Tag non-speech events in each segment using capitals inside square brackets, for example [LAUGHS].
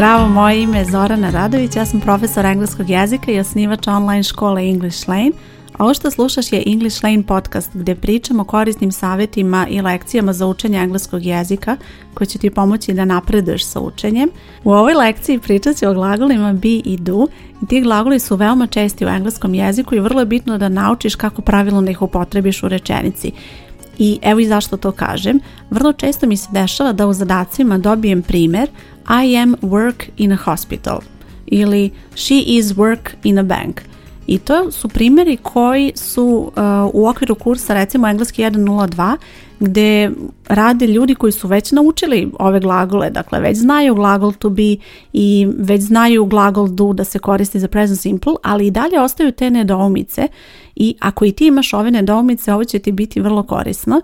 Zdravo, moje ime je Zorana Radović, ja sam profesor engleskog jezika i osnivač online škole English Lane, a ovo što slušaš je English Lane podcast gdje pričamo o korisnim savjetima i lekcijama za učenje engleskog jezika koji će ti pomoći da napreduješ sa učenjem. U ovoj lekciji pričat ću o glagolima be i do i ti glagoli su veoma česti u engleskom jeziku i vrlo je bitno da naučiš kako pravilno da ih upotrebiš u rečenici. I evo i zašto to kažem. Vrlo često mi se dešava da u zadacima dobijem primjer i am work in a hospital ili she is work in a bank. I to su primjeri koji su uh, u okviru kursa recimo engleski 102 gdje rade ljudi koji su već naučili ove glagole, dakle već znaju glagol to be i već znaju glagol do da se koristi za present simple, ali i dalje ostaju te nedoumice i ako i ti imaš ove nedoumice, ovo će ti biti vrlo korisno.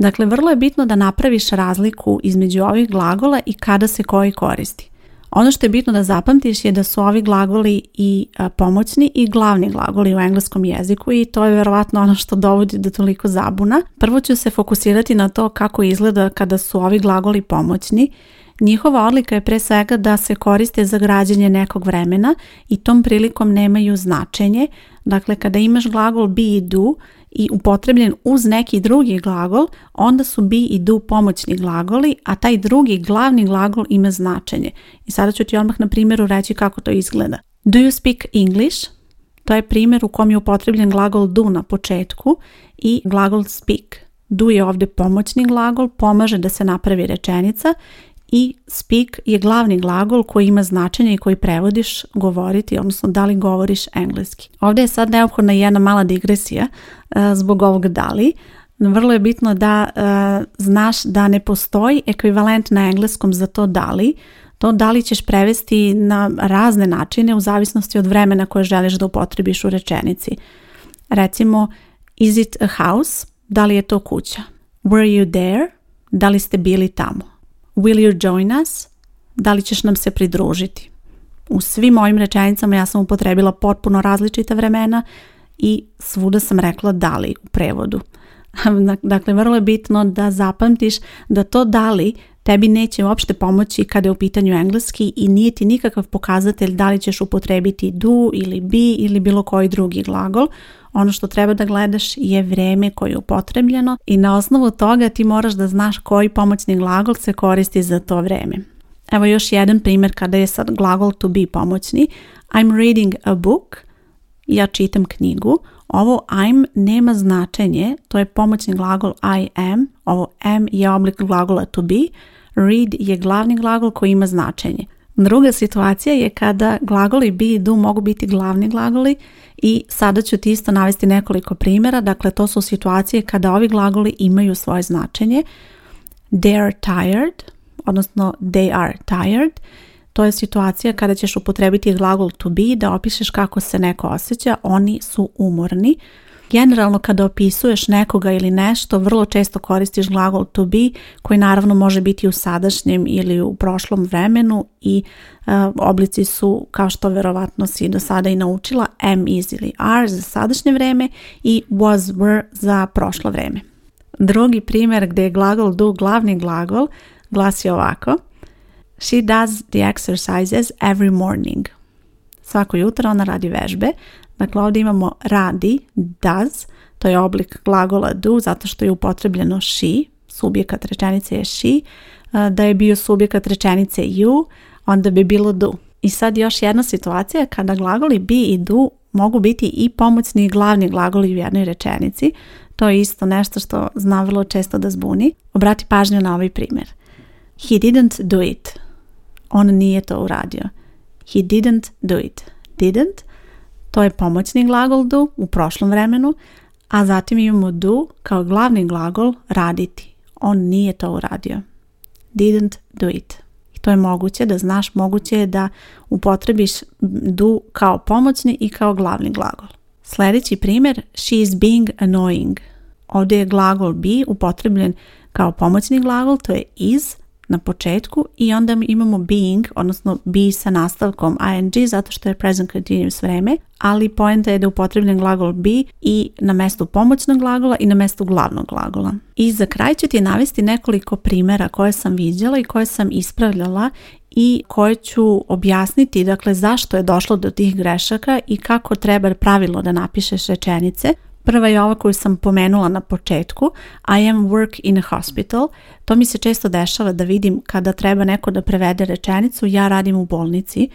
Dakle, vrlo je bitno da napraviš razliku između ovih glagola i kada se koji koristi. Ono što je bitno da zapamtiš je da su ovi glagoli i e, pomoćni i glavni glagoli u engleskom jeziku i to je verovatno ono što dovodi do toliko zabuna. Prvo ću se fokusirati na to kako izgleda kada su ovi glagoli pomoćni. Njihova odlika je pre svega da se koriste za građenje nekog vremena i tom prilikom nemaju značenje. Dakle, kada imaš glagol be i do, i upotrebljen uz neki drugi glagol, onda su be i do pomoćni glagoli, a taj drugi glavni glagol ima značenje. I sada ću ti odmah na primjeru reći kako to izgleda. Do you speak English? To je primjer u kom je upotrebljen glagol do na početku i glagol speak. Do je ovdje pomoćni glagol, pomaže da se napravi rečenica i speak je glavni glagol koji ima značenje i koji prevodiš govoriti, odnosno da li govoriš engleski. Ovdje je sad neophodna jedna mala digresija e, zbog ovog da li. Vrlo je bitno da e, znaš da ne postoji ekvivalent na engleskom za to da li. To da li ćeš prevesti na razne načine u zavisnosti od vremena koje želiš da upotrebiš u rečenici. Recimo, is it a house? Da li je to kuća? Were you there? Da li ste bili tamo? Will you join us? Da li ćeš nam se pridružiti? U svim mojim rečenicama ja sam upotrebila potpuno različita vremena i svuda sam rekla da li u prevodu. [LAUGHS] Dakle, vrlo je bitno da zapamtiš da to da li tebi neće uopšte pomoći kada je u pitanju engleski i nije ti nikakav pokazatelj da li ćeš upotrebiti do ili be ili bilo koji drugi glagol. Ono što treba da gledaš je vreme koje je upotrebljeno i na osnovu toga ti moraš da znaš koji pomoćni glagol se koristi za to vreme. Evo još jedan primjer kada je sad glagol to be pomoćni. I'm reading a book. Ja čitam knjigu. Ovo I'm nema značenje, to je pomoćni glagol I am, ovo am je oblik glagola to be, read je glavni glagol koji ima značenje. Druga situacija je kada glagoli be i do mogu biti glavni glagoli i sada ću ti isto navesti nekoliko primjera. Dakle, to su situacije kada ovi glagoli imaju svoje značenje. They are tired, odnosno they are tired. To je situacija kada ćeš upotrebiti glagol to be da opišeš kako se neko osjeća. Oni su umorni. Generalno kada opisuješ nekoga ili nešto, vrlo često koristiš glagol to be koji naravno može biti u sadašnjem ili u prošlom vremenu i e, oblici su kao što verovatno si do sada i naučila am, is ili are za sadašnje vreme i was, were za prošlo vreme. Drugi primjer gdje je glagol do glavni glagol glasi ovako She does the exercises every morning. Svako jutro ona radi vežbe. Dakle, ovdje imamo radi, does, to je oblik glagola do zato što je upotrebljeno she, subjekat rečenice je she, e, da je bio subjekat rečenice you, onda bi bilo do. I sad još jedna situacija kada glagoli be i do mogu biti i pomoćni i glavni glagoli u jednoj rečenici. To je isto nešto što zna vrlo često da zbuni. Obrati pažnju na ovaj primjer. He didn't do it. On nije to uradio. He didn't do it. Didn't to je pomoćni glagol do u prošlom vremenu, a zatim imamo do kao glavni glagol raditi. On nije to uradio. Didn't do it. to je moguće da znaš, moguće je da upotrebiš do kao pomoćni i kao glavni glagol. Sljedeći primjer, she is being annoying. Ovdje je glagol be upotrebljen kao pomoćni glagol, to je is, na početku i onda imamo being, odnosno be sa nastavkom ing zato što je present continuous vreme, ali poenta je da je upotrebljen glagol be i na mestu pomoćnog glagola i na mestu glavnog glagola. I za kraj ću ti navesti nekoliko primjera koje sam vidjela i koje sam ispravljala i koje ću objasniti dakle zašto je došlo do tih grešaka i kako treba pravilo da napišeš rečenice Prva je ova koju sam pomenula na početku, I am work in a hospital. To mi se često dešava da vidim kada treba neko da prevede rečenicu, ja radim u bolnici.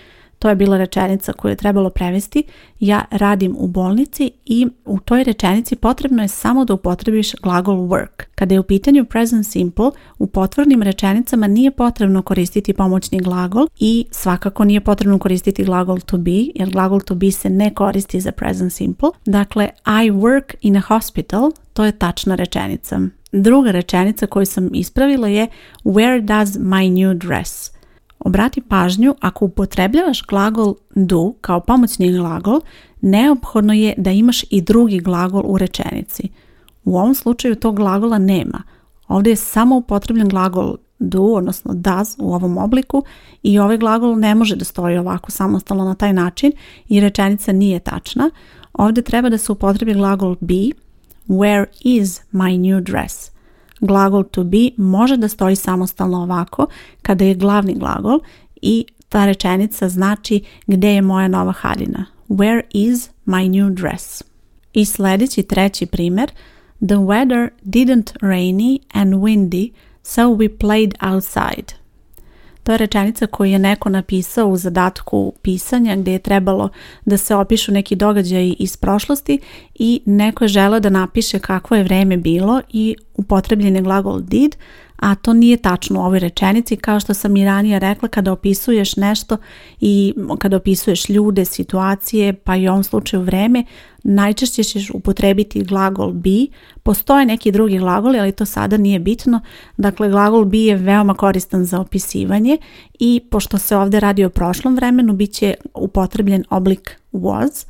To je bila rečenica koju je trebalo prevesti. Ja radim u bolnici i u toj rečenici potrebno je samo da upotrebiš glagol work. Kada je u pitanju present simple, u potvornim rečenicama nije potrebno koristiti pomoćni glagol i svakako nije potrebno koristiti glagol to be, jer glagol to be se ne koristi za present simple. Dakle, I work in a hospital, to je tačna rečenica. Druga rečenica koju sam ispravila je Where does my new dress? Obrati pažnju, ako upotrebljavaš glagol do kao pomoćni glagol, neophodno je da imaš i drugi glagol u rečenici. U ovom slučaju tog glagola nema. Ovdje je samo upotrebljen glagol do, odnosno does u ovom obliku i ovaj glagol ne može da stoji ovako samostalno na taj način i rečenica nije tačna. Ovdje treba da se upotrebi glagol be, where is my new dress? glagol to be može da stoji samostalno ovako kada je glavni glagol i ta rečenica znači gdje je moja nova haljina. Where is my new dress? I sljedeći treći primjer. The weather didn't rainy and windy, so we played outside. To je rečenica koju je neko napisao u zadatku pisanja gdje je trebalo da se opišu neki događaji iz prošlosti i neko je želeo da napiše kakvo je vrijeme bilo i upotrebljen je glagol did, a to nije tačno u ovoj rečenici kao što sam i ranije rekla kada opisuješ nešto i kada opisuješ ljude, situacije pa i u ovom slučaju vreme najčešće ćeš upotrebiti glagol be postoje neki drugi glagoli ali to sada nije bitno dakle glagol be je veoma koristan za opisivanje i pošto se ovdje radi o prošlom vremenu bit će upotrebljen oblik was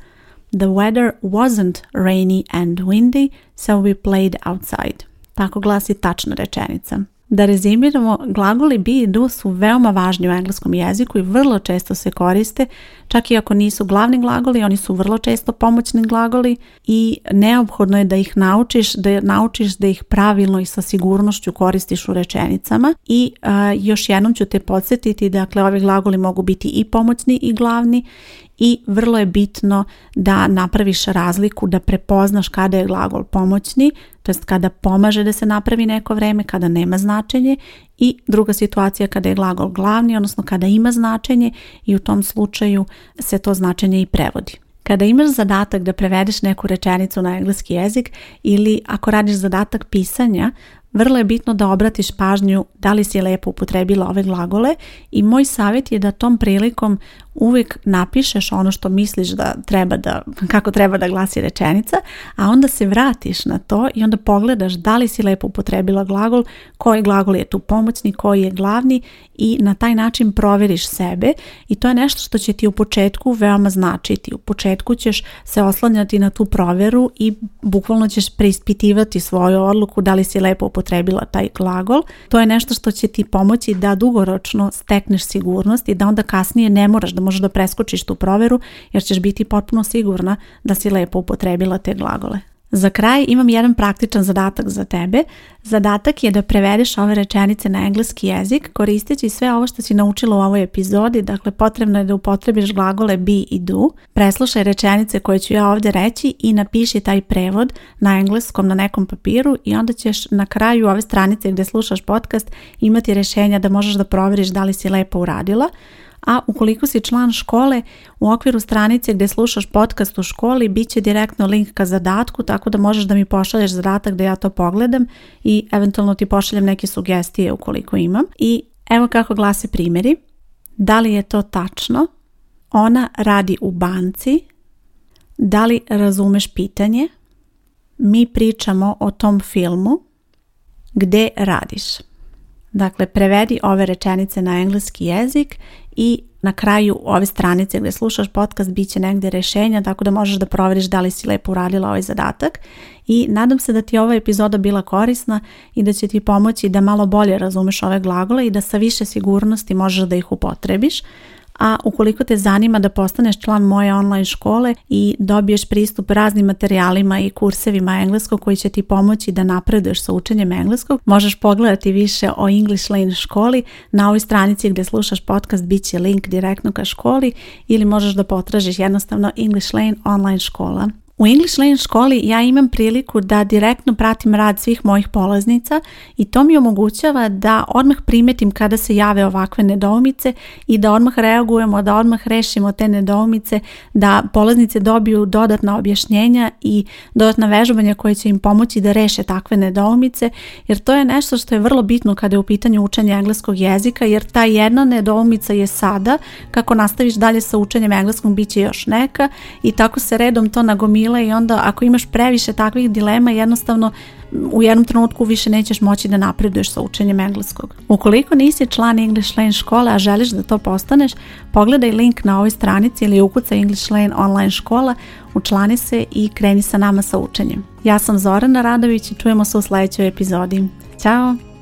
The weather wasn't rainy and windy so we played outside tako glasi tačna rečenica. Da rezimiramo, glagoli be i do su veoma važni u engleskom jeziku i vrlo često se koriste, čak i ako nisu glavni glagoli, oni su vrlo često pomoćni glagoli i neophodno je da ih naučiš, da naučiš da ih pravilno i sa sigurnošću koristiš u rečenicama. I još jednom ću te podsjetiti, dakle, ovi glagoli mogu biti i pomoćni i glavni i vrlo je bitno da napraviš razliku, da prepoznaš kada je glagol pomoćni, to kada pomaže da se napravi neko vreme, kada nema značenje i druga situacija kada je glagol glavni, odnosno kada ima značenje i u tom slučaju se to značenje i prevodi. Kada imaš zadatak da prevedeš neku rečenicu na engleski jezik ili ako radiš zadatak pisanja, vrlo je bitno da obratiš pažnju da li si lepo upotrebila ove glagole i moj savjet je da tom prilikom uvijek napišeš ono što misliš da treba da, kako treba da glasi rečenica, a onda se vratiš na to i onda pogledaš da li si lepo upotrebila glagol, koji glagol je tu pomoćni, koji je glavni i na taj način provjeriš sebe i to je nešto što će ti u početku veoma značiti. U početku ćeš se oslanjati na tu provjeru i bukvalno ćeš preispitivati svoju odluku da li si lepo upotrebila upotrebila taj glagol. To je nešto što će ti pomoći da dugoročno stekneš sigurnost i da onda kasnije ne moraš da možeš da preskočiš tu proveru jer ćeš biti potpuno sigurna da si lepo upotrebila te glagole. Za kraj imam jedan praktičan zadatak za tebe. Zadatak je da prevedeš ove rečenice na engleski jezik koristeći sve ovo što si naučila u ovoj epizodi, dakle potrebno je da upotrebiš glagole be i do. Preslušaj rečenice koje ću ja ovdje reći i napiši taj prevod na engleskom na nekom papiru i onda ćeš na kraju ove stranice gdje slušaš podcast imati rješenja da možeš da provjeriš da li si lepo uradila a ukoliko si član škole u okviru stranice gdje slušaš podcast u školi bit će direktno link ka zadatku tako da možeš da mi pošalješ zadatak da ja to pogledam i eventualno ti pošaljem neke sugestije ukoliko imam. I evo kako glase primjeri. Da li je to tačno? Ona radi u banci. Da li razumeš pitanje? Mi pričamo o tom filmu. Gde radiš? Dakle, prevedi ove rečenice na engleski jezik i na kraju ove stranice gdje slušaš podcast bit će negdje rješenja tako da možeš da provjeriš da li si lepo uradila ovaj zadatak i nadam se da ti je ova epizoda bila korisna i da će ti pomoći da malo bolje razumeš ove glagole i da sa više sigurnosti možeš da ih upotrebiš a ukoliko te zanima da postaneš član moje online škole i dobiješ pristup raznim materijalima i kursevima engleskog koji će ti pomoći da napreduješ sa učenjem engleskog, možeš pogledati više o English Lane školi. Na ovoj stranici gdje slušaš podcast bit će link direktno ka školi ili možeš da potražiš jednostavno English Lane online škola. U English Lane školi ja imam priliku da direktno pratim rad svih mojih polaznica i to mi omogućava da odmah primetim kada se jave ovakve nedoumice i da odmah reagujemo, da odmah rešimo te nedoumice, da polaznice dobiju dodatna objašnjenja i dodatna vežbanja koje će im pomoći da reše takve nedoumice, jer to je nešto što je vrlo bitno kada je u pitanju učenja engleskog jezika, jer ta jedna nedoumica je sada, kako nastaviš dalje sa učenjem engleskom, bit će još neka i tako se redom to nagomi i onda ako imaš previše takvih dilema jednostavno u jednom trenutku više nećeš moći da napreduješ sa učenjem engleskog. Ukoliko nisi član English Lane škole, a želiš da to postaneš, pogledaj link na ovoj stranici ili ukucaj English Lane online škola, učlani se i kreni sa nama sa učenjem. Ja sam Zorana Radović i čujemo se u sledećoj epizodi. Ćao!